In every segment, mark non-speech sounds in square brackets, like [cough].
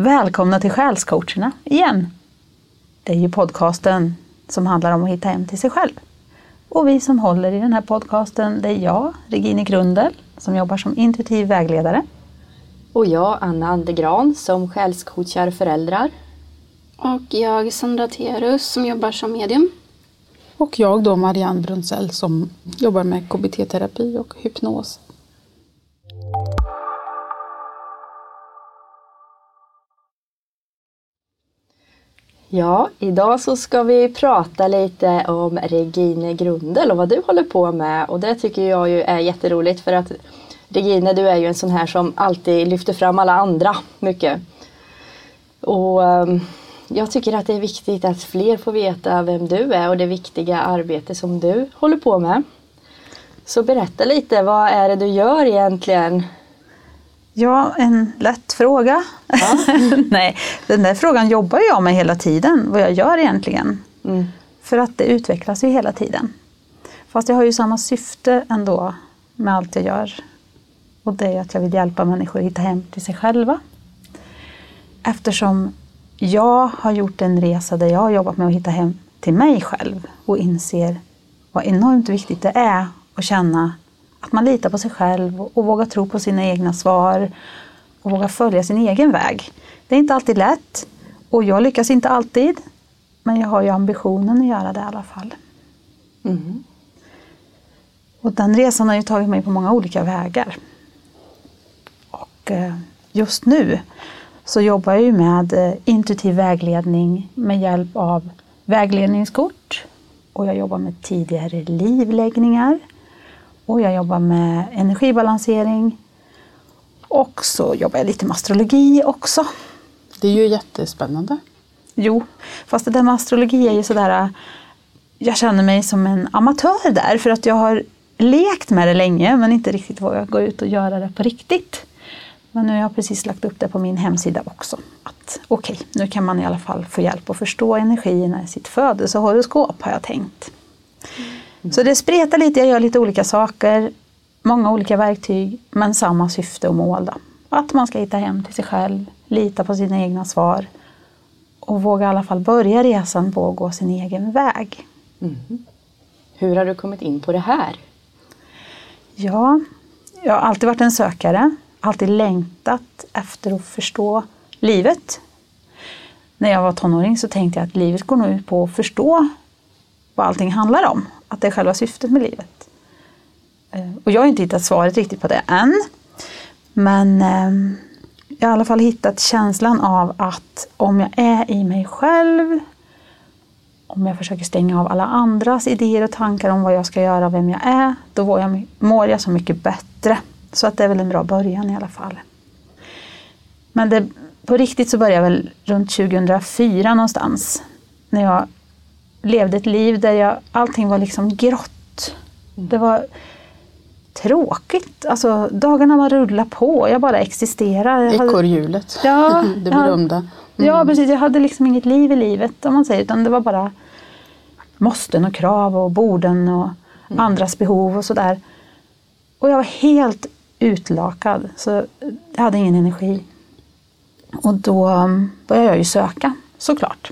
Välkomna till Själscoacherna igen. Det är ju podcasten som handlar om att hitta hem till sig själv. Och vi som håller i den här podcasten, det är jag, Regine Grundel, som jobbar som intuitiv vägledare. Och jag, Anna Andegran, som själscoachar föräldrar. Och jag, Sandra Terus, som jobbar som medium. Och jag då, Marianne Brunzell, som jobbar med KBT-terapi och hypnos. Ja, idag så ska vi prata lite om Regine Grundel och vad du håller på med och det tycker jag ju är jätteroligt för att Regine, du är ju en sån här som alltid lyfter fram alla andra mycket. Och ehm, jag tycker att det är viktigt att fler får veta vem du är och det viktiga arbete som du håller på med. Så berätta lite, vad är det du gör egentligen? Ja, en lätt fråga. Ja. [laughs] Nej, den där frågan jobbar jag med hela tiden, vad jag gör egentligen. Mm. För att det utvecklas ju hela tiden. Fast jag har ju samma syfte ändå med allt jag gör. Och det är att jag vill hjälpa människor att hitta hem till sig själva. Eftersom jag har gjort en resa där jag har jobbat med att hitta hem till mig själv och inser vad enormt viktigt det är att känna att man litar på sig själv och vågar tro på sina egna svar och vågar följa sin egen väg. Det är inte alltid lätt och jag lyckas inte alltid. Men jag har ju ambitionen att göra det i alla fall. Mm. Och den resan har ju tagit mig på många olika vägar. Och eh, just nu så jobbar jag ju med eh, intuitiv vägledning med hjälp av vägledningskort och jag jobbar med tidigare livläggningar och jag jobbar med energibalansering och så jobbar jag lite med astrologi också. Det är ju jättespännande. Jo, fast det där med astrologi är ju sådär, jag känner mig som en amatör där för att jag har lekt med det länge men inte riktigt vågat gå ut och göra det på riktigt. Men nu har jag precis lagt upp det på min hemsida också. Att okej, okay, nu kan man i alla fall få hjälp att förstå energierna i sitt födelsehoroskop har jag tänkt. Mm. Så det spretar lite, jag gör lite olika saker, många olika verktyg, men samma syfte och mål. Då. Att man ska hitta hem till sig själv, lita på sina egna svar och våga i alla fall börja resan på att gå sin egen väg. Mm. Hur har du kommit in på det här? Ja, jag har alltid varit en sökare alltid längtat efter att förstå livet. När jag var tonåring så tänkte jag att livet går nog ut på att förstå vad allting handlar om. Att det är själva syftet med livet. Eh, och jag har inte hittat svaret riktigt på det än. Men eh, jag har i alla fall hittat känslan av att om jag är i mig själv, om jag försöker stänga av alla andras idéer och tankar om vad jag ska göra och vem jag är, då mår jag så mycket bättre. Så att det är väl en bra början i alla fall. Men det, på riktigt så började jag väl runt 2004 någonstans. När jag levde ett liv där jag, allting var liksom grått. Mm. Det var tråkigt. Alltså, dagarna bara rullade på. Jag bara existerade. Ekorrhjulet, ja, [laughs] det berömda. Mm. Ja, precis. Jag hade liksom inget liv i livet om man säger. Utan det var bara måsten och krav och borden och mm. andras behov och sådär. Och jag var helt utlakad. Så jag hade ingen energi. Och då um, började jag ju söka, såklart.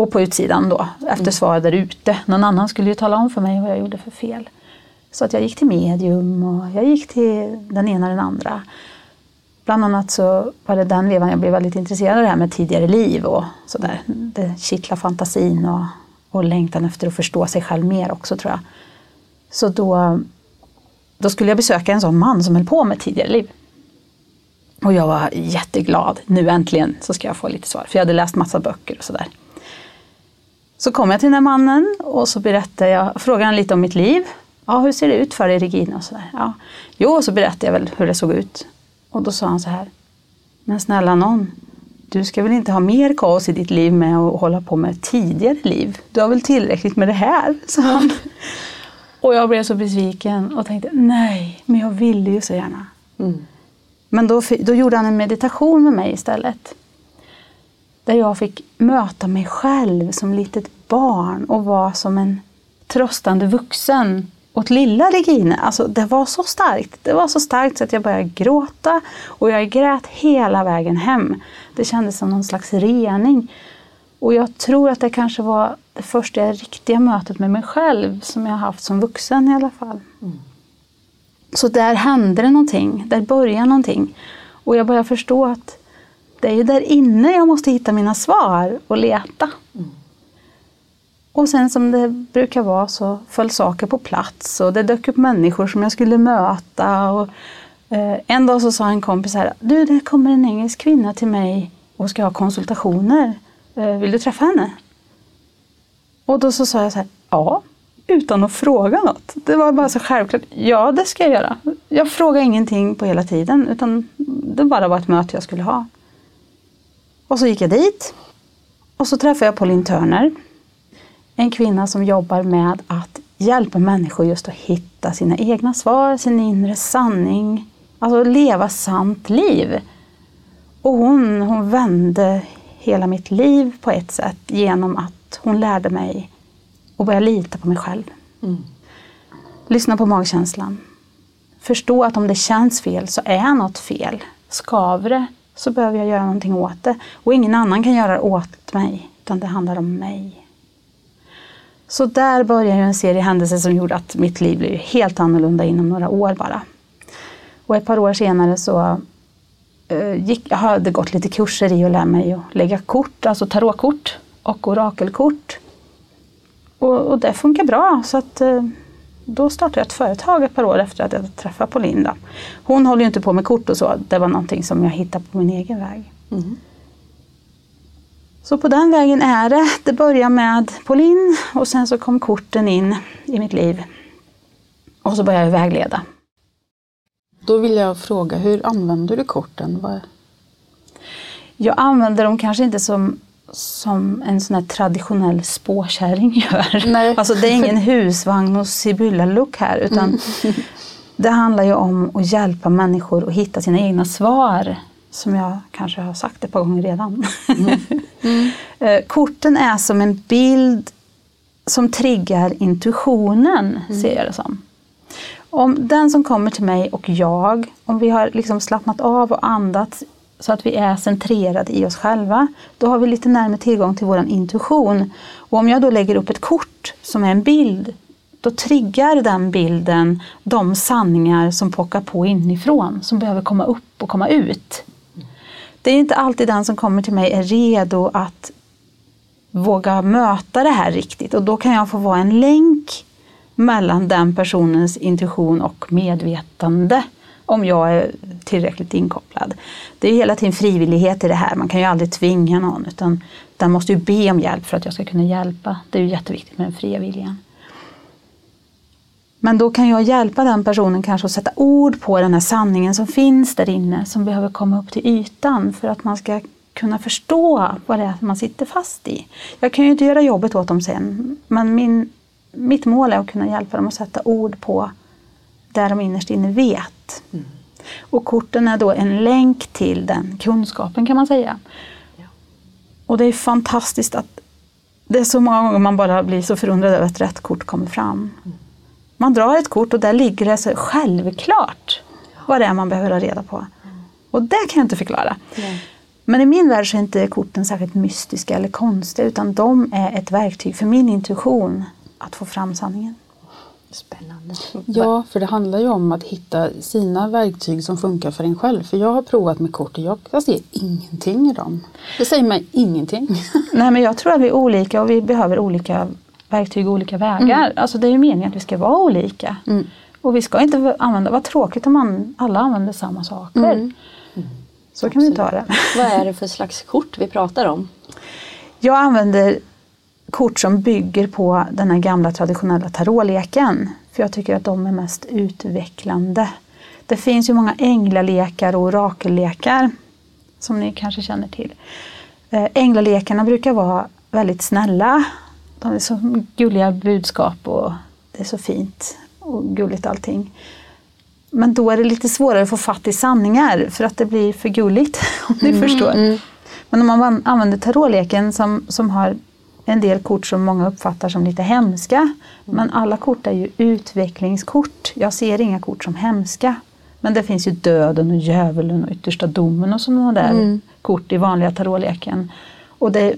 Och på utsidan då, efter mm. svar där ute. Någon annan skulle ju tala om för mig vad jag gjorde för fel. Så att jag gick till medium och jag gick till den ena och den andra. Bland annat så var det den vevan jag blev väldigt intresserad av det här med tidigare liv och sådär. Det kittlar fantasin och, och längtan efter att förstå sig själv mer också tror jag. Så då då skulle jag besöka en sån man som höll på med tidigare liv. Och jag var jätteglad. Nu äntligen så ska jag få lite svar. För jag hade läst massa böcker och sådär. Så kom jag till den här mannen och så berättade jag, frågade han lite om mitt liv. Ja, hur ser det ut för dig Regina? Och sådär. Ja. Jo, så berättade jag väl hur det såg ut. Och då sa han så här. Men snälla någon, du ska väl inte ha mer kaos i ditt liv med att hålla på med tidigare liv? Du har väl tillräckligt med det här? [laughs] sa han. Och jag blev så besviken och tänkte nej, men jag ville ju så gärna. Mm. Men då, då gjorde han en meditation med mig istället. Där jag fick möta mig själv som litet barn och vara som en tröstande vuxen åt lilla Regine, alltså det var så starkt. Det var så starkt så att jag började gråta och jag grät hela vägen hem. Det kändes som någon slags rening. Och jag tror att det kanske var det första riktiga mötet med mig själv som jag haft som vuxen i alla fall. Så där hände det någonting, där började någonting. Och jag började förstå att det är ju där inne jag måste hitta mina svar och leta. Och sen som det brukar vara så föll saker på plats och det dök upp människor som jag skulle möta. Och, eh, en dag så sa en kompis här, du det kommer en engelsk kvinna till mig och ska ha konsultationer. Eh, vill du träffa henne? Och då så sa jag så här, ja, utan att fråga något. Det var bara så självklart, ja det ska jag göra. Jag frågade ingenting på hela tiden utan det bara var ett möte jag skulle ha. Och så gick jag dit och så träffade jag Pauline Turner en kvinna som jobbar med att hjälpa människor just att hitta sina egna svar, sin inre sanning. Alltså leva sant liv. Och hon, hon vände hela mitt liv på ett sätt genom att hon lärde mig att börja lita på mig själv. Mm. Lyssna på magkänslan. Förstå att om det känns fel så är något fel. Skaver det så behöver jag göra någonting åt det. Och ingen annan kan göra det åt mig, utan det handlar om mig. Så där började en serie händelser som gjorde att mitt liv blev helt annorlunda inom några år bara. Och ett par år senare så eh, gick, jag hade gått lite kurser i att lära mig att lägga kort, alltså tarotkort och orakelkort. Och, och det funkar bra så att eh, då startade jag ett företag ett par år efter att jag träffat Pauline. Hon håller ju inte på med kort och så, det var någonting som jag hittade på min egen väg. Mm. Så på den vägen är det. Det börjar med Pauline och sen så kom korten in i mitt liv. Och så började jag vägleda. Då vill jag fråga, hur använder du korten? Vad... Jag använder dem kanske inte som, som en sån här traditionell spåkärring [laughs] gör. Nej. Alltså det är ingen husvagn och Sibylla-look här utan mm. [laughs] det handlar ju om att hjälpa människor att hitta sina egna svar som jag kanske har sagt ett par gånger redan. Mm. [laughs] Mm. Korten är som en bild som triggar intuitionen, mm. ser jag det som. Om den som kommer till mig och jag, om vi har liksom slappnat av och andats så att vi är centrerade i oss själva, då har vi lite närmare tillgång till vår intuition. Och om jag då lägger upp ett kort som är en bild, då triggar den bilden de sanningar som pockar på inifrån, som behöver komma upp och komma ut. Det är inte alltid den som kommer till mig är redo att våga möta det här riktigt. Och då kan jag få vara en länk mellan den personens intuition och medvetande om jag är tillräckligt inkopplad. Det är hela tiden frivillighet i det här, man kan ju aldrig tvinga någon utan den måste ju be om hjälp för att jag ska kunna hjälpa. Det är ju jätteviktigt med den fria viljan. Men då kan jag hjälpa den personen kanske att sätta ord på den här sanningen som finns där inne som behöver komma upp till ytan för att man ska kunna förstå vad det är man sitter fast i. Jag kan ju inte göra jobbet åt dem sen men min, mitt mål är att kunna hjälpa dem att sätta ord på där de innerst inne vet. Mm. Och korten är då en länk till den kunskapen kan man säga. Ja. Och det är fantastiskt att det är så många gånger man bara blir så förundrad över att rätt kort kommer fram. Mm. Man drar ett kort och där ligger det så självklart vad det är man behöver ha reda på. Och det kan jag inte förklara. Nej. Men i min värld så är inte korten särskilt mystiska eller konstiga utan de är ett verktyg för min intuition att få fram sanningen. Spännande. Ja, för det handlar ju om att hitta sina verktyg som funkar för en själv. För jag har provat med kort och jag ser ingenting i dem. Det säger mig ingenting. [laughs] Nej, men jag tror att vi är olika och vi behöver olika verktyg och olika vägar. Mm. Alltså det är ju meningen att vi ska vara olika. Mm. Och vi ska inte använda, vad tråkigt om man, alla använder samma saker. Mm. Så Absolut. kan vi inte ha det. Vad är det för slags kort vi pratar om? Jag använder kort som bygger på den här gamla traditionella tarotleken. För jag tycker att de är mest utvecklande. Det finns ju många änglalekar och orakellekar som ni kanske känner till. Äh, änglalekarna brukar vara väldigt snälla de är så gulliga budskap och det är så fint och gulligt allting. Men då är det lite svårare att få fatt i sanningar för att det blir för gulligt, [laughs] om ni mm, förstår. Mm. Men om man använder tarotleken som, som har en del kort som många uppfattar som lite hemska. Men alla kort är ju utvecklingskort. Jag ser inga kort som hemska. Men det finns ju döden och djävulen och yttersta domen och sådana där kort i vanliga tarotleken. Och det,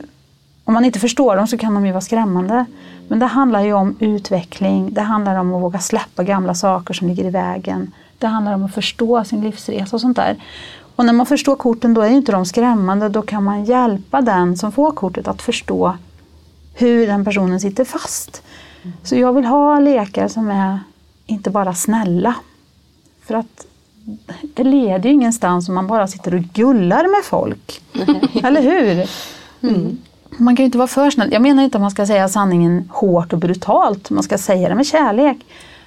om man inte förstår dem så kan de ju vara skrämmande. Men det handlar ju om utveckling, det handlar om att våga släppa gamla saker som ligger i vägen. Det handlar om att förstå sin livsresa och sånt där. Och när man förstår korten då är ju inte de skrämmande, då kan man hjälpa den som får kortet att förstå hur den personen sitter fast. Så jag vill ha lekar som är inte bara snälla. För att det leder ju ingenstans om man bara sitter och gullar med folk. [laughs] Eller hur? Mm. Man kan ju inte vara för snäll. Jag menar inte att man ska säga sanningen hårt och brutalt. Man ska säga det med kärlek.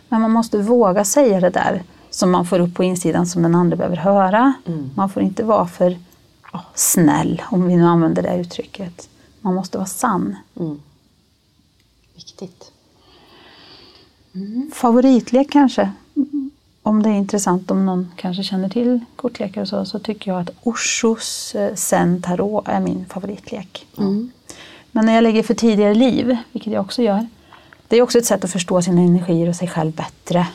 Men man måste våga säga det där som man får upp på insidan som den andra behöver höra. Mm. Man får inte vara för snäll, om vi nu använder det uttrycket. Man måste vara sann. Mm. Viktigt. Favoritlek kanske? Om det är intressant, om någon kanske känner till kortlekar och så, så tycker jag att Oshos eh, Zen Tarot är min favoritlek. Men när jag lägger för tidigare liv, vilket jag också gör, det är också ett sätt att förstå sina energier och sig själv bättre.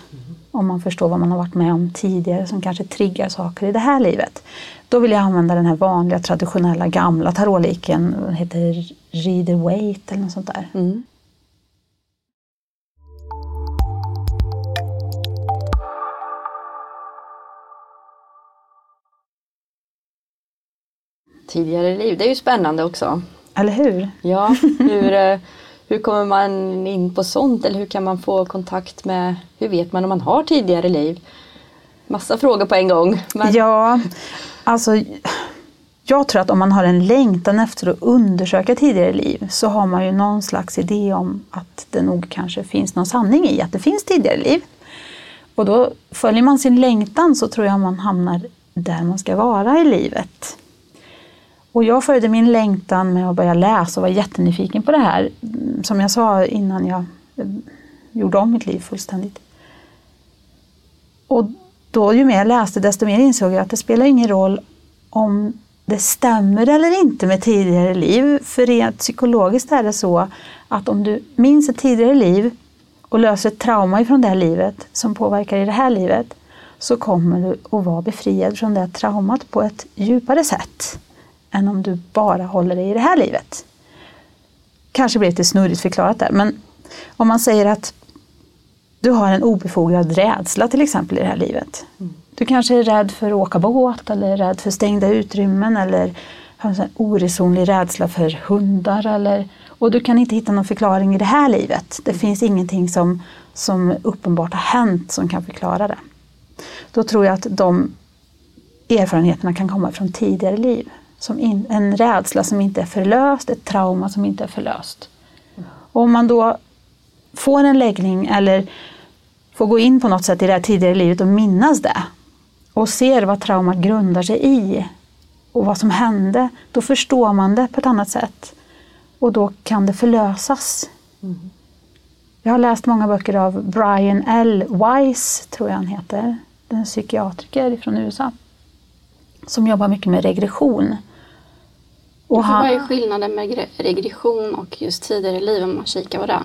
Om man förstår vad man har varit med om tidigare som kanske triggar saker i det här livet. Då vill jag använda den här vanliga traditionella gamla tarotleken, den heter Rider Waite eller något sånt där. Mm. Tidigare liv, det är ju spännande också. Eller hur? Ja, hur, [laughs] hur kommer man in på sånt eller hur kan man få kontakt med, hur vet man om man har tidigare liv? Massa frågor på en gång. Men, Ja, alltså jag tror att om man har en längtan efter att undersöka tidigare liv så har man ju någon slags idé om att det nog kanske finns någon sanning i att det finns tidigare liv. Och då följer man sin längtan så tror jag man hamnar där man ska vara i livet. Och jag följde min längtan med att börja läsa och var jättenyfiken på det här. Mm, som jag sa innan jag eh, gjorde om mitt liv fullständigt. Och då ju mer jag läste desto mer insåg jag att det spelar ingen roll om det stämmer eller inte med tidigare liv. För rent psykologiskt är det så att om du minns ett tidigare liv och löser ett trauma ifrån det här livet som påverkar i det här livet så kommer du att vara befriad från det traumat på ett djupare sätt än om du bara håller dig i det här livet. Kanske blir det lite snurrigt förklarat där, men om man säger att du har en obefogad rädsla till exempel i det här livet. Du kanske är rädd för att åka båt eller är rädd för stängda utrymmen eller har en oresonlig rädsla för hundar. Eller, och du kan inte hitta någon förklaring i det här livet. Det finns ingenting som, som uppenbart har hänt som kan förklara det. Då tror jag att de erfarenheterna kan komma från tidigare liv. Som in, en rädsla som inte är förlöst, ett trauma som inte är förlöst. Och om man då får en läggning eller får gå in på något sätt i det här tidigare livet och minnas det och ser vad traumat grundar sig i och vad som hände, då förstår man det på ett annat sätt. Och då kan det förlösas. Jag har läst många böcker av Brian L. Weiss, tror jag han heter. Det är en psykiatriker från USA. Som jobbar mycket med regression. Och Vad han, är skillnaden med gre- regression och just tidigare liv om man kikar på det?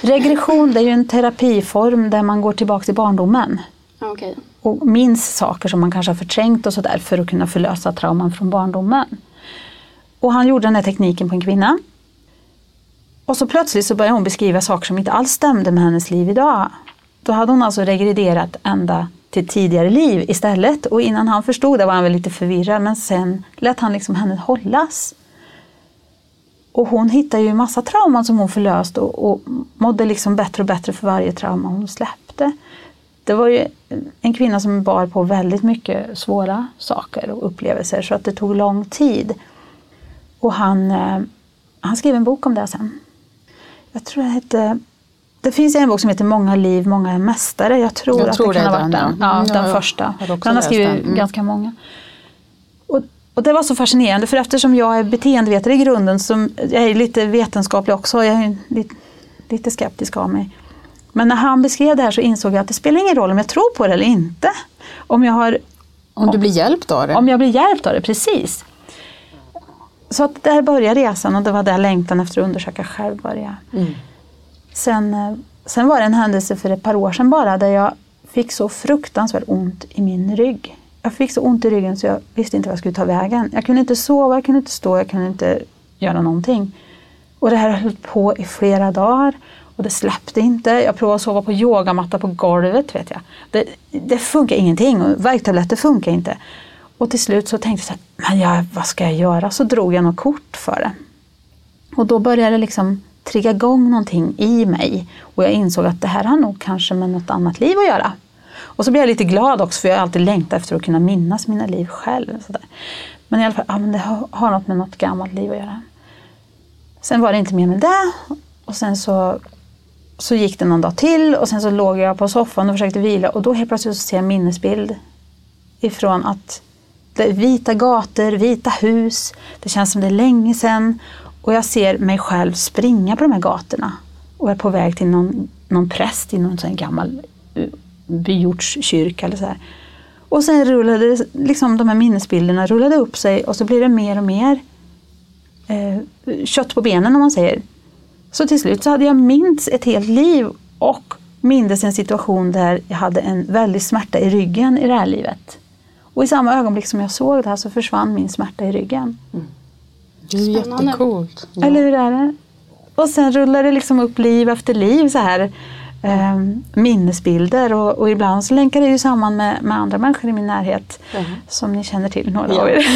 regression det är ju en terapiform där man går tillbaka till barndomen. Okej. och minns saker som man kanske har förträngt och sådär för att kunna förlösa trauman från barndomen. Och han gjorde den här tekniken på en kvinna. Och så plötsligt så började hon beskriva saker som inte alls stämde med hennes liv idag. Då hade hon alltså regrederat ända till tidigare liv istället. Och innan han förstod det var han väl lite förvirrad men sen lät han liksom henne hållas. Och hon hittade ju en massa trauman som hon förlöst och, och mådde liksom bättre och bättre för varje trauma hon släppte. Det var ju en kvinna som bar på väldigt mycket svåra saker och upplevelser så att det tog lång tid. Och han, eh, han skrev en bok om det sen. Jag tror det hette det finns en bok som heter Många liv, många är mästare. Jag tror Jag att tror det kan det ha varit den, den. ja. Ja, Mm, den jag första. han har skrivit den. Mm. ganska många. Och, och det var så fascinerande för eftersom jag är beteendevetare i grunden, som, jag är lite vetenskaplig också, jag är lite, lite skeptisk av mig. Men när han beskrev det här så insåg jag att det spelar ingen roll om jag tror på det eller inte. Om jag, har, Om du blir hjälpt av det. om jag blir hjälpt av det, precis. så att där började resan och det var där längtan efter att undersöka själv började. Mm. Sen, eh, sen var det en händelse för ett par år sedan bara där jag fick så fruktansvärt ont i min rygg. Jag fick så ont i ryggen så jag visste inte vad jag skulle ta vägen. Jag kunde inte sova, jag kunde inte stå, jag kunde inte göra någonting. Och det här höll på i flera dagar och det släppte inte. Jag provade att sova på yogamatta på golvet. Vet jag. Det, det funkar ingenting och värktabletter funkar inte. Och till slut så tänkte jag så här, men jag, vad ska jag göra? Så drog jag något kort för det. Och då började det liksom trigga igång någonting i mig. Och jag insåg att det här har nog kanske med något annat liv att göra. Och så blev jag lite glad också för jag har alltid längtat efter att kunna minnas mina liv själv. Så där. Men i alla fall, ja, men det har, har något med något gammalt liv att göra. Sen var det inte mer med det. Och sen så, så gick det någon dag till och sen så låg jag på soffan och försökte vila och då helt plötsligt så ser jag en minnesbild ifrån att det är vita gator, vita hus. Det känns som det är länge sedan. Och jag ser mig själv springa på de här gatorna och är på väg till någon, någon präst i någon sån gammal eh, byortskyrka eller så här. Och sen rullade det, liksom de här minnesbilderna rullade upp sig och så blir det mer och mer eh, kött på benen om man säger. Så till slut så hade jag minns ett helt liv och mindes en situation där jag hade en väldig smärta i ryggen i det här livet. Och i samma ögonblick som jag såg det här så försvann min smärta i ryggen. Mm. Det är Spännande. jättecoolt. Ja. Eller hur är det? Och sen rullar det liksom upp liv efter liv så här. Eh, minnesbilder och, och ibland så länkar det ju samman med, med andra människor i min närhet. Mhm. Som ni känner till, några Ja. av er.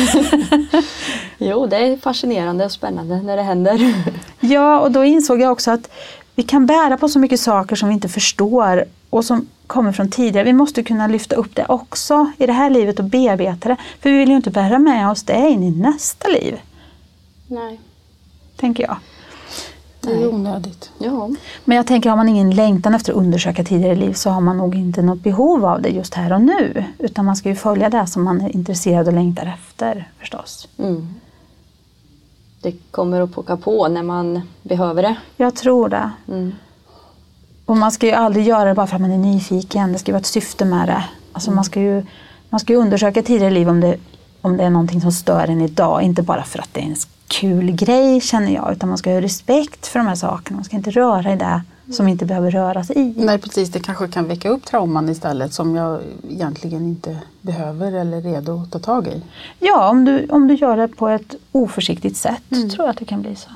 [laughs] Jo, det är fascinerande och spännande när det händer. [laughs] Ja, och då insåg jag också att vi kan bära på så mycket saker som vi inte förstår och som kommer från tidigare. Vi måste kunna lyfta upp det också i det här livet och bearbeta det. För vi vill ju inte bära med oss det in i nästa liv, Nej. tänker jag. Det är onödigt. Ja, Men jag tänker, har man ingen längtan efter att undersöka tidigare liv så har man nog inte något behov av det just här och nu. Utan man ska ju följa det som man är intresserad och längtar efter förstås. mm. det kommer att pocka på när man behöver det. Jag tror det. Mm. Och man ska ju aldrig göra det bara för att man är nyfiken. Det ska ju vara ett syfte med det. Alltså man, ska ju, man ska ju undersöka tidigare liv om det, om det är någonting som stör en idag. Inte bara för att det är en kul grej känner jag. Utan man ska ha respekt för de här sakerna. Man ska inte röra i det som inte behöver röras i. Nej precis, det kanske kan väcka upp trauman istället som jag egentligen inte behöver eller är redo att ta tag i. Ja, om du, om du gör det på ett oförsiktigt sätt tror jag att det kan bli så.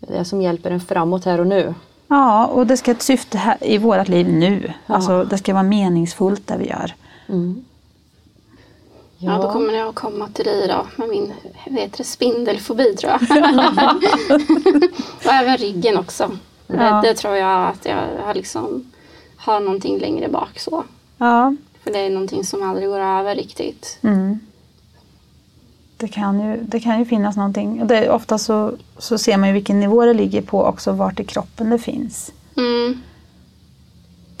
Det är det som hjälper en framåt här och nu. Ja, och det ska ha ett syfte här, i vårt liv nu. Alltså, det ska vara meningsfullt det vi gör. Mm. Ja. då kommer jag att komma till dig då med min vet det, spindelfobi tror jag. [laughs] och även ryggen också. Ja. Det, det tror jag att jag har liksom har någonting längre bak så. Ja, För det är någonting som aldrig går över riktigt. Mm. Det, kan ju, det kan ju finnas någonting. Det, ofta så, så ser man ju vilken nivå det ligger på också, vart i kroppen det finns. Mm.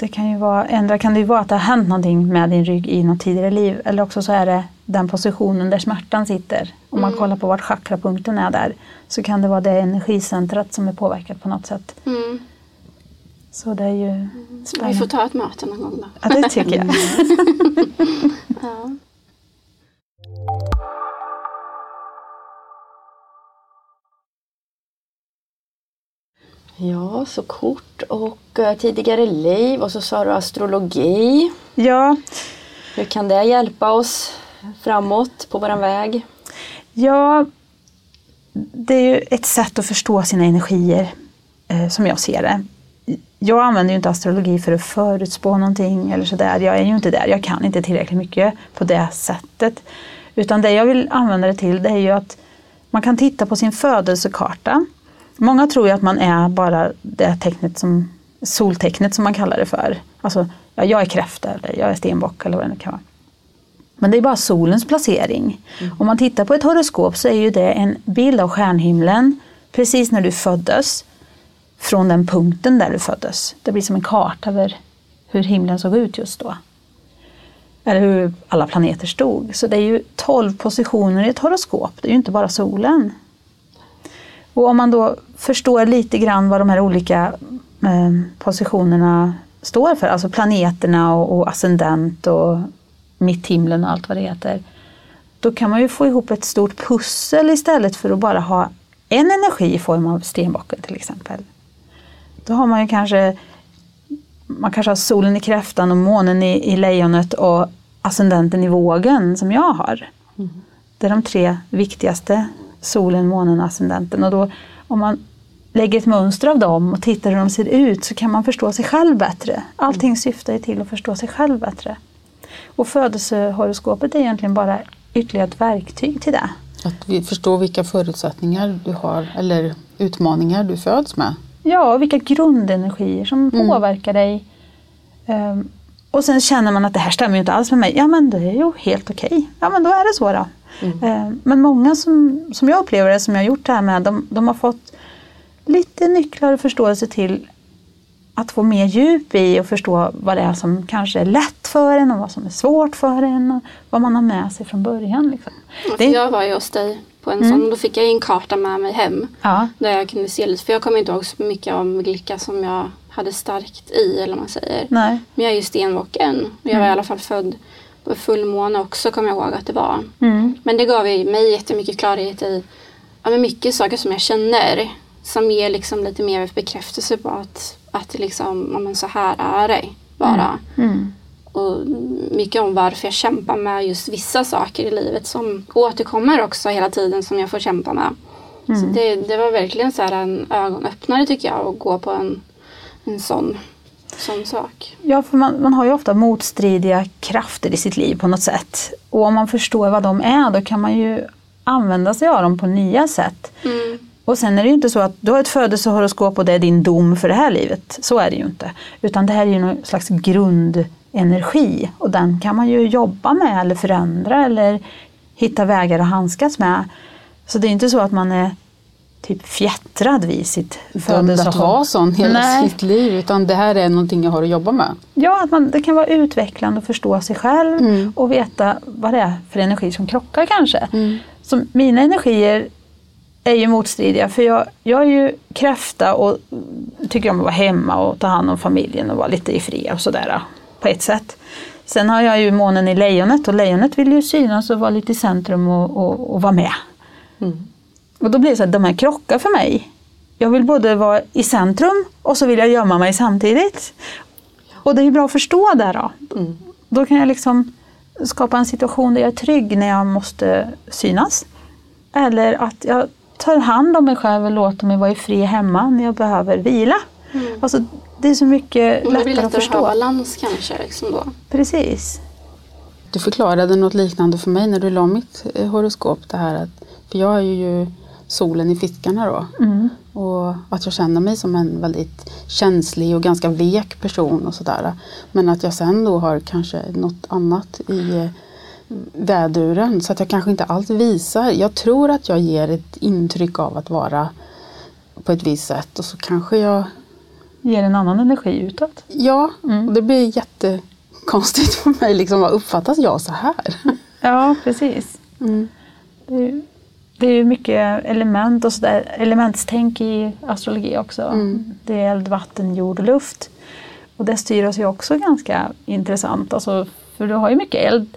Det kan ju vara, ändra kan det ju vara att det har hänt någonting med din rygg i något tidigare liv. Eller också så är det den positionen där smärtan sitter. Om man kollar på vart chakrapunkten är där så kan det vara det energicentret som är påverkat på något sätt. Mm. Så det är ju Vi spännande. får ta ett möte någon gång då. Ja, det tycker jag. [laughs] [laughs] Ja, så kort och eh, tidigare liv och så sa du astrologi. Ja, Hur kan det hjälpa oss framåt på våran väg? Ja, det är ju ett sätt att förstå sina energier eh, som jag ser det. Jag använder ju inte astrologi för att förutspå någonting eller sådär. Jag är ju inte där. Jag kan inte tillräckligt mycket på det sättet. Utan det jag vill använda det till det är ju att man kan titta på sin födelsekarta. Många tror ju att man är bara det tecknet som, soltecknet som man kallar det för. Alltså, ja, jag är kräfta eller jag är stenbock eller vad det nu kan vara. Men det är bara solens placering. Om man tittar på ett horoskop så är ju det en bild av stjärnhimlen precis när du föddes. Från den punkten där du föddes. Det blir som en karta över hur himlen såg ut just då. Eller hur alla planeter stod. Så det är ju 12 positioner i ett horoskop. Det är ju inte bara solen. Och om man då förstår lite grann vad de här olika eh, positionerna står för, alltså planeterna och, och ascendent och mitthimlen och allt vad det heter. då kan man ju få ihop ett stort pussel istället för att bara ha en energi i form av stenbocken till exempel. Då har man ju kanske man kanske har solen i kräftan och månen i, i lejonet och ascendenten i vågen som jag har. Mm. Det är de tre viktigaste, solen, månen och ascendenten. Och då, om man lägger ett mönster av dem och tittar hur de ser ut så kan man förstå sig själv bättre. Allting syftar ju till att förstå sig själv bättre. Och födelsehoroskopet är egentligen bara ytterligare ett verktyg till det. Att vi förstår vilka förutsättningar du har eller utmaningar du föds med. Ja, vilka grundenergier som mm. påverkar dig. Um, och sen känner man att det här stämmer ju inte alls med mig. Ja men det är ju helt okej. Okay. Ja men då är det så då. Mm. Um, men många som, som jag upplever det, som jag har gjort det här med, de, de har fått lite nycklar och förståelse till att få mer djup i och förstå vad det är som kanske är lätt för en och vad som är svårt för en och vad man har med sig från början. Liksom. Ja, det... Jag var ju hos dig på en mm. sån, då fick jag en karta med mig hem. Ja. Där jag kunde se lite, för jag kommer inte ihåg så mycket om vilka som jag hade starkt i eller vad man säger. Nej. Men jag är ju stenbocken och jag var mm. i alla fall född på fullmåne också kommer jag ihåg att det var. Mm. Men det gav mig jättemycket klarhet i ja, men mycket saker som jag känner som ger liksom lite mer bekräftelse på att, att liksom, ja, men så här är det bara. Mm. Mm. Och mycket om varför jag kämpar med just vissa saker i livet som återkommer också hela tiden som jag får kämpa med. Mm. Så det, det var verkligen så en ögonöppnare tycker jag att gå på en, en sån, sån sak. Ja, för man, man har ju ofta motstridiga krafter i sitt liv på något sätt. Och om man förstår vad de är då kan man ju använda sig av dem på nya sätt. Mm. Och sen är det ju inte så att du har ett födelsehoroskop och det är din dom för det här livet. Så är det ju inte. Utan det här är ju någon slags grundenergi och den kan man ju jobba med eller förändra eller hitta vägar att handskas med. Så det är inte så att man är typ fjättrad vid sitt födelsehoroskop. att vara sån hela Nej. sitt liv utan det här är någonting jag har att jobba med. Ja, att man, det kan vara utvecklande att förstå sig själv mm. och veta vad det är för energi som krockar kanske. Mm. Så mina energier är ju motstridiga för jag, jag är ju kräfta och tycker om att vara hemma och ta hand om familjen och vara lite i fred och sådär på ett sätt. Sen har jag ju månen i lejonet och lejonet vill ju synas och vara lite i centrum och, och, och vara med. Mm. Och då blir det så att de här krockar för mig. Jag vill både vara i centrum och så vill jag gömma mig samtidigt. Och det är ju bra att förstå det då. Mm. Då kan jag liksom skapa en situation där jag är trygg när jag måste synas. Eller att jag tar hand om mig själv och låter mig vara i fred hemma när jag behöver vila. Mm. Alltså, det är så mycket lättare, lättare att förstå. Det blir balans kanske. Liksom då. Precis. Du förklarade något liknande för mig när du la mitt eh, horoskop. Det här att, för jag är ju solen i fiskarna då. Mm. Och att jag känner mig som en väldigt känslig och ganska vek person och sådär. Men att jag sen då har kanske något annat i eh, väduren så att jag kanske inte alls visar. Jag tror att jag ger ett intryck av att vara på ett visst sätt och så kanske jag Ger en annan energi utåt? Ja, mm. och det blir jättekonstigt [laughs] för mig. Liksom, vad uppfattas jag så här? Ja, precis. Mm. Det, det är mycket element och sådär, elementstänk i astrologi också. Mm. Det är eld, vatten, jord och luft. Och det styr oss ju också ganska intressant. Alltså, för du har ju mycket eld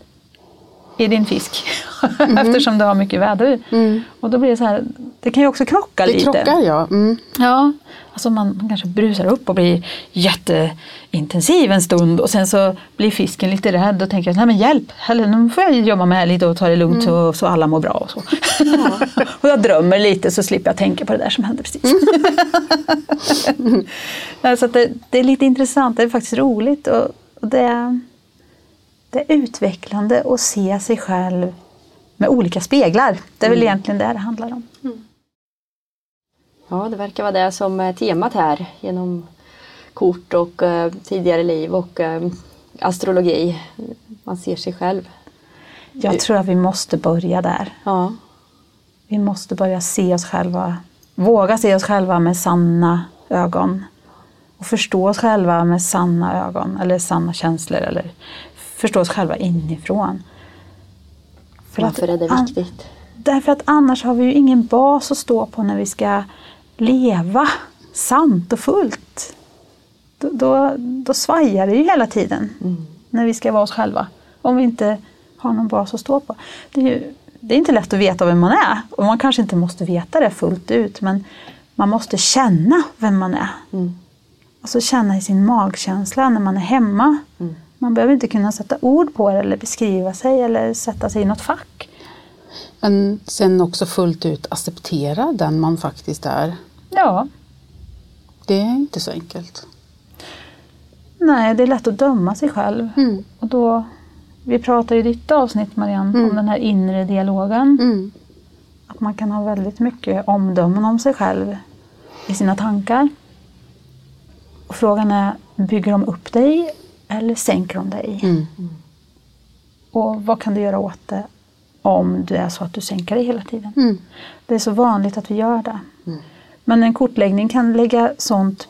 i din fisk. [laughs] Mm. Eftersom du har mycket väder. Mm. Och då blir det så här, det kan ju också krocka det lite. Det krockar ja. Mm. Ja, alltså man, man kanske brusar upp och blir jätteintensiv en stund och sen så blir fisken lite rädd och tänker nej men hjälp, eller nu får jag jobba med lite och ta det lugnt mm. så, så alla mår bra. Och, så. Ja. [laughs] och jag drömmer lite så slipper jag tänka på det där som hände precis. Mm. [laughs] så det, det, är lite intressant, det är faktiskt roligt. Och, och det det är utvecklande att se sig själv med olika speglar. Det är väl mm. egentligen det det handlar om. Mm. Ja, det verkar vara det som är temat här genom kort och uh, tidigare liv och uh, astrologi. Man ser sig själv. Jag tror att vi måste börja där. Ja. Vi måste börja se oss själva, våga se oss själva med sanna ögon och förstå oss själva med sanna ögon eller sanna känslor eller förstå oss själva inifrån. För Varför är det viktigt? Därför att annars har vi ju ingen bas att stå på när vi ska leva sant och fullt. Då, då, då svajar det ju hela tiden mm. när vi ska vara oss själva. Om vi inte ha någon bas att stå på. Det är, ju, det är inte lätt att veta vem man är och man kanske inte måste veta det fullt ut men man måste känna vem man är. Mm. Alltså känna i sin magkänsla när man är hemma. Mm. Man behöver inte kunna sätta ord på det eller beskriva sig eller sätta sig i något fack. Men sen också fullt ut acceptera den man faktiskt är. Ja, Det är inte så enkelt. nej det är lätt att döma sig själv. Mm. Och då, vi pratade i ditt avsnitt Marianne om Mm. den här inre dialogen. Mm. Att man kan ha väldigt mycket omdömen om sig själv i sina tankar. Och frågan är, bygger de upp dig eller sänker de dig? Mm. Och vad kan du göra åt det om det är så att du sänker dig hela tiden? Mm. Det är så vanligt att vi gör det. Men en kortläggning kan lägga sånt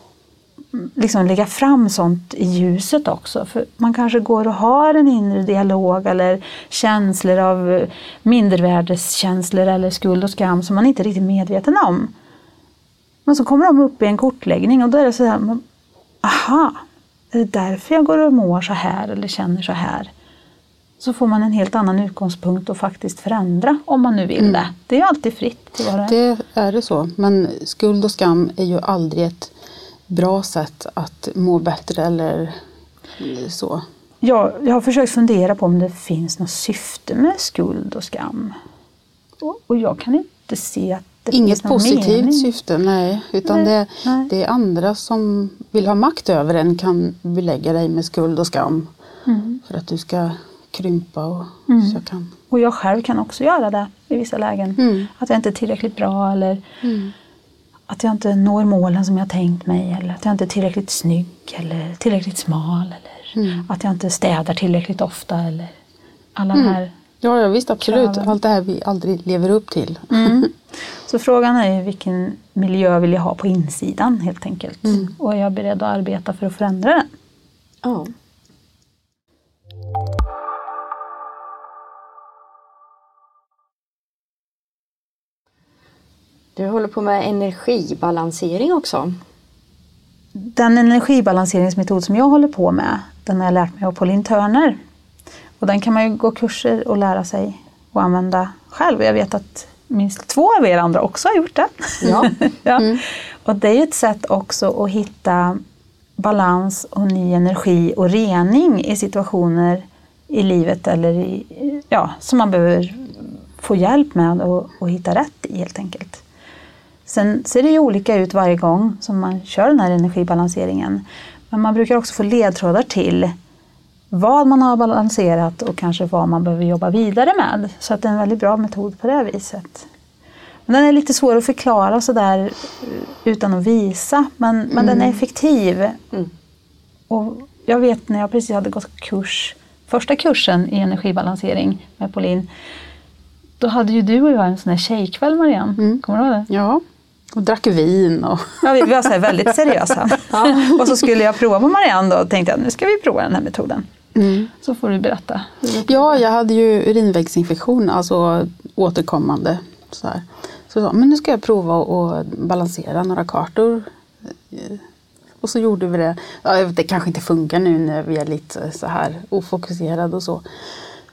liksom lägga fram sånt i ljuset också. För man kanske går och har en inre dialog eller känslor av mindervärdeskänslor eller skuld och skam som man inte är riktigt medveten om. Men så kommer de upp i en kortläggning och då är det så här, aha, är det därför jag går och mår så här eller känner så här? Så får man en helt annan utgångspunkt att faktiskt förändra om man nu vill det. Det är alltid fritt det är. Det är det så. Men skuld och skam är ju aldrig ett bra sätt att må bättre eller så. Jag, jag har försökt fundera på om det finns något syfte med skuld och skam. Och, och jag kan inte se att Inget någon positivt mening. syfte, nej. Utan Nej, det, nej. det är andra som vill ha makt över en kan belägga dig med skuld och skam. Mm. För att du ska krympa och så jag kan. Och jag själv kan också göra det i vissa lägen. Mm. Att jag inte är tillräckligt bra eller att jag inte når målen som jag tänkt mig. Eller att jag inte är tillräckligt snygg eller tillräckligt smal. Eller Mm. att jag inte städar tillräckligt ofta. Eller alla de här Ja, ja visst absolut. Kraven. Allt det här vi aldrig lever upp till. Mm. [laughs] Så frågan är ju vilken miljö vill jag ha på insidan helt enkelt. Och är jag beredd att arbeta för att förändra den? Ja. Du håller på med energibalansering också. Den energibalanseringsmetod som jag håller på med, den har jag lärt mig av Pauline Turner. Och den kan man ju gå kurser och lära sig och använda själv. Jag vet att minst två av er andra också har gjort det. Ja. [laughs] ja. Och det är ju ett sätt också att hitta balans och ny energi och rening i situationer i livet eller i, ja, som man behöver få hjälp med och, och hitta rätt i helt enkelt. Sen ser det ju olika ut varje gång som man kör den här energibalanseringen. Men man brukar också få ledtrådar till vad man har balanserat och kanske vad man behöver jobba vidare med. Så att det är en väldigt bra metod på det viset. Men den är lite svår att förklara sådär eh, utan att visa, men, men den är effektiv. Mm. Och jag vet när jag precis hade gått kurs, första kursen i energibalansering med Pauline, då hade ju du och jag en sån här tjejkväll Marianne. Kommer du ihåg det? Ja, och drack vin och Ja, vi var så väldigt seriösa. [laughs] och så skulle jag prova på Marianne då och tänkte att nu ska vi prova den här metoden. Så får du berätta. Ja, jag hade ju urinvägsinfektion, alltså återkommande. Så, här. så jag sa, men nu ska jag prova att balansera några kartor. Och så gjorde vi det. Ja, jag vet, det kanske inte funkar nu när vi är lite så här ofokuserade och så.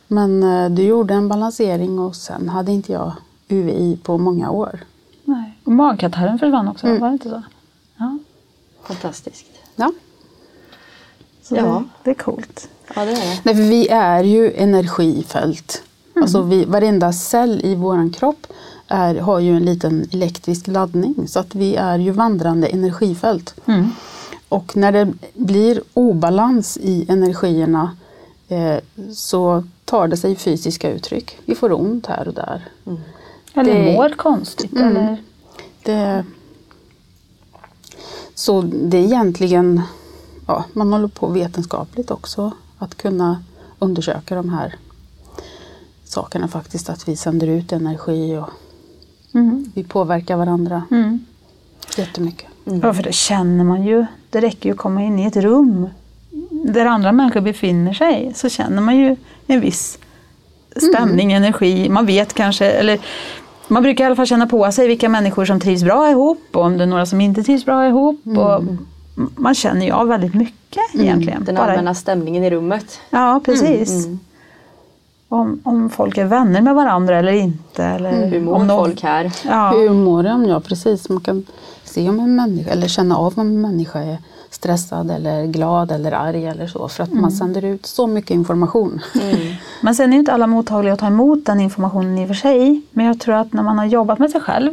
Men eh, du gjorde en balansering och sen hade inte jag UVI på många år. Nej. Och magkatarren försvann också, var det inte så? Ja, Fantastiskt. Ja. Så Ja. Det, det är coolt. Ja, det är det. Nej, för vi är ju energifält. Alltså vi, varenda cell i våran kropp är, har ju en liten elektrisk laddning. Så att vi är ju vandrande energifält. Mm. Och när det blir obalans i energierna eh, så tar det sig fysiska uttryck. Vi får ont här och där. Eller Det- mår konstigt. Mm. Eller, Det, så det är egentligen, ja, man håller på vetenskapligt också att kunna undersöka de här sakerna faktiskt. Att vi sänder ut energi och mm. vi påverkar varandra Mm. jättemycket. Ja, för det känner man ju. Det räcker ju att komma in i ett rum där andra människor befinner sig så känner man ju en viss stämning, energi. Man vet kanske, eller man brukar i alla fall känna på sig vilka människor som trivs bra ihop och om det är några som inte trivs bra ihop. Och man känner ju av väldigt mycket egentligen. Den Bara- allmänna stämningen i rummet. Ja, precis. Mm. Om, om folk är vänner med varandra eller inte. Eller Mm. Hur mår om någon- folk här? Ja. Hur mår de? Ja precis, man kan se om en människa eller känna av om en människa är stressad eller glad eller arg eller så. För att man sänder ut så mycket information. [laughs] Men sen är ju inte alla mottagliga att ta emot den informationen i och för sig. Men jag tror att när man har jobbat med sig själv,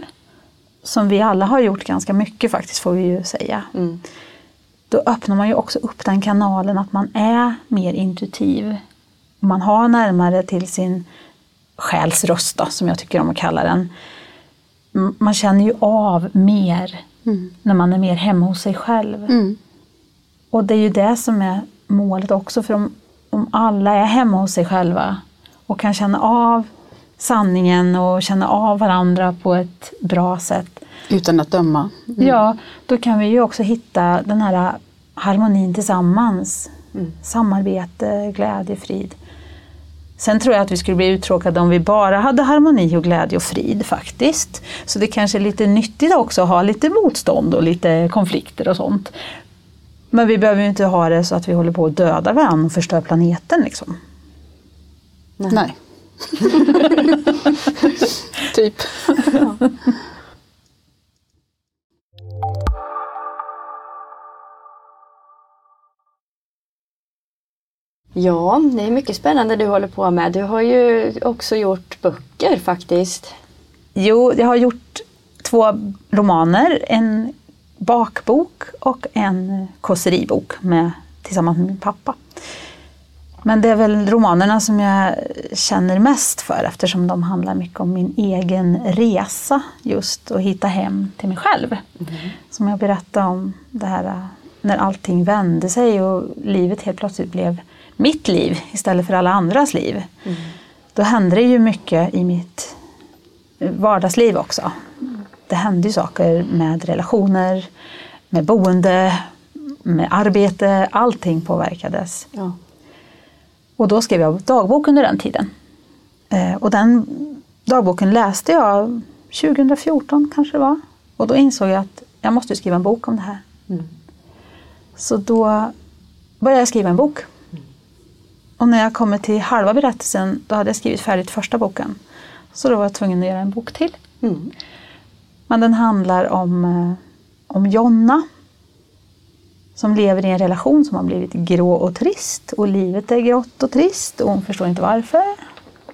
som vi alla har gjort ganska mycket faktiskt får vi ju säga. Mm. Då öppnar man ju också upp den kanalen att man är mer intuitiv. Man har närmare till sin själs röst då, som jag tycker om att kalla den. Man känner ju av mer när man är mer hemma hos sig själv. Mm. Och det är ju det som är målet också. För om, om alla är hemma hos sig själva och kan känna av sanningen och känna av varandra på ett bra sätt. Utan att döma. Ja, då kan vi ju också hitta den här harmonin tillsammans. Samarbete, glädje, frid. Sen tror jag att vi skulle bli uttråkade om vi bara hade harmoni och glädje och frid faktiskt. Så det kanske är lite nyttigt också att ha lite motstånd och lite konflikter och sånt. Men vi behöver ju inte ha det så att vi håller på att döda varandra och förstör planeten liksom. Nej. [laughs] typ. Ja, det är mycket spännande du håller på med. Du har ju också gjort böcker faktiskt. Jo, jag har gjort två romaner. En bakbok och en kåseribok med, tillsammans med min pappa. Men det är väl romanerna som jag känner mest för eftersom de handlar mycket om min egen resa just att hitta hem till mig själv. Som jag berättade om det här äh, när allting vände sig och livet helt plötsligt blev mitt liv istället för alla andras liv. Då hände det ju mycket i mitt vardagsliv också. Det hände ju saker med relationer, med boende, med arbete. Allting påverkades. Ja. Och då skrev jag dagbok under den tiden. Eh, och den dagboken läste jag 2014 kanske det var. Och då insåg jag att jag måste skriva en bok om det här. Så då började jag skriva en bok. Och när jag kommer till halva berättelsen då hade jag skrivit färdigt första boken. Så då var jag tvungen att göra en bok till. Mm. Men den handlar om, eh, om Jonna. Som lever i en relation som har blivit grå och trist. Och livet är grått och trist och hon förstår inte varför.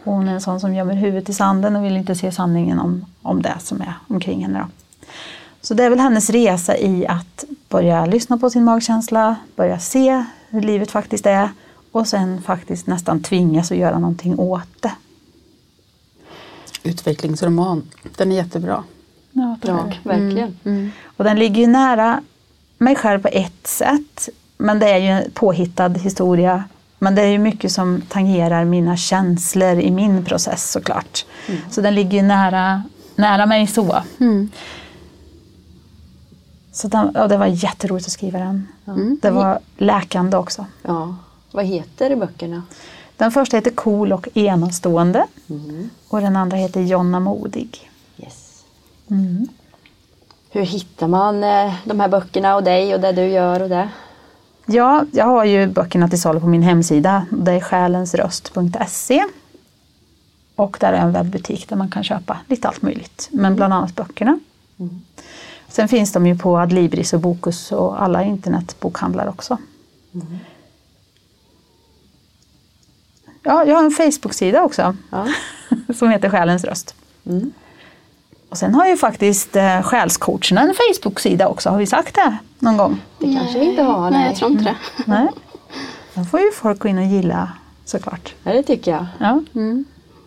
Hon är en sån som gömmer huvudet i sanden och vill inte se sanningen om, om det som är omkring henne. Då. Så det är väl hennes resa i att börja lyssna på sin magkänsla, börja se hur livet faktiskt är och sen faktiskt nästan tvingas att göra någonting åt det. Utvecklingsroman. Den är jättebra. Ja, tack. Bra, verkligen. Mm. Och den ligger ju nära mig själv på ett sätt. Men det är ju en påhittad historia. Men det är ju mycket som tangerar mina känslor i min process såklart. Så den ligger ju nära, nära mig så. Mm. Så den, ja, det var jätteroligt att skriva den. Mm. Det var läkande också. Ja. Vad heter böckerna? Den första heter Cool och enastående. Och den andra heter Jonna modig. Yes. Mm. Hur hittar man eh, de här böckerna och dig och det du gör och det? Ja, jag har ju böckerna till salu på min hemsida. Det är själensröst.se. Och där är en webbutik där man kan köpa lite allt möjligt. Men bland annat böckerna. Sen finns de ju på Adlibris och Bokus och alla internetbokhandlar också. Ja, jag har en Facebook-sida också Ja. [laughs] som heter Själens röst. Mm. Och sen har ju faktiskt eh, Själscoacherna en Facebook-sida också. Har vi sagt det någon gång? Det kanske vi inte har. Nej, jag tror inte det. Nej. Den får ju folk gå in och gilla såklart. Ja, det tycker jag. Ja,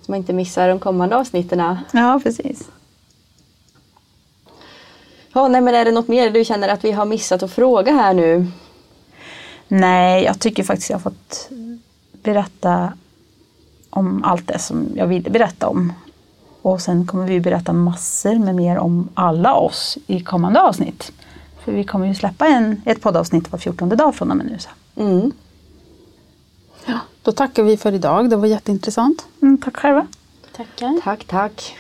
Så man inte missar de kommande avsnitten. ja precis. Ja, nej, men är det något mer du känner att vi har missat att fråga här nu? Nej, jag tycker faktiskt jag har fått berätta om allt det som jag ville berätta om. Och sen kommer vi berätta massor med mer om alla oss i kommande avsnitt. För vi kommer ju släppa en, ett poddavsnitt var 14 dag från och med nu. Så. Mm. Då tackar vi för idag. Det var jätteintressant. Mm, tack själva. Tackar. Tack, tack.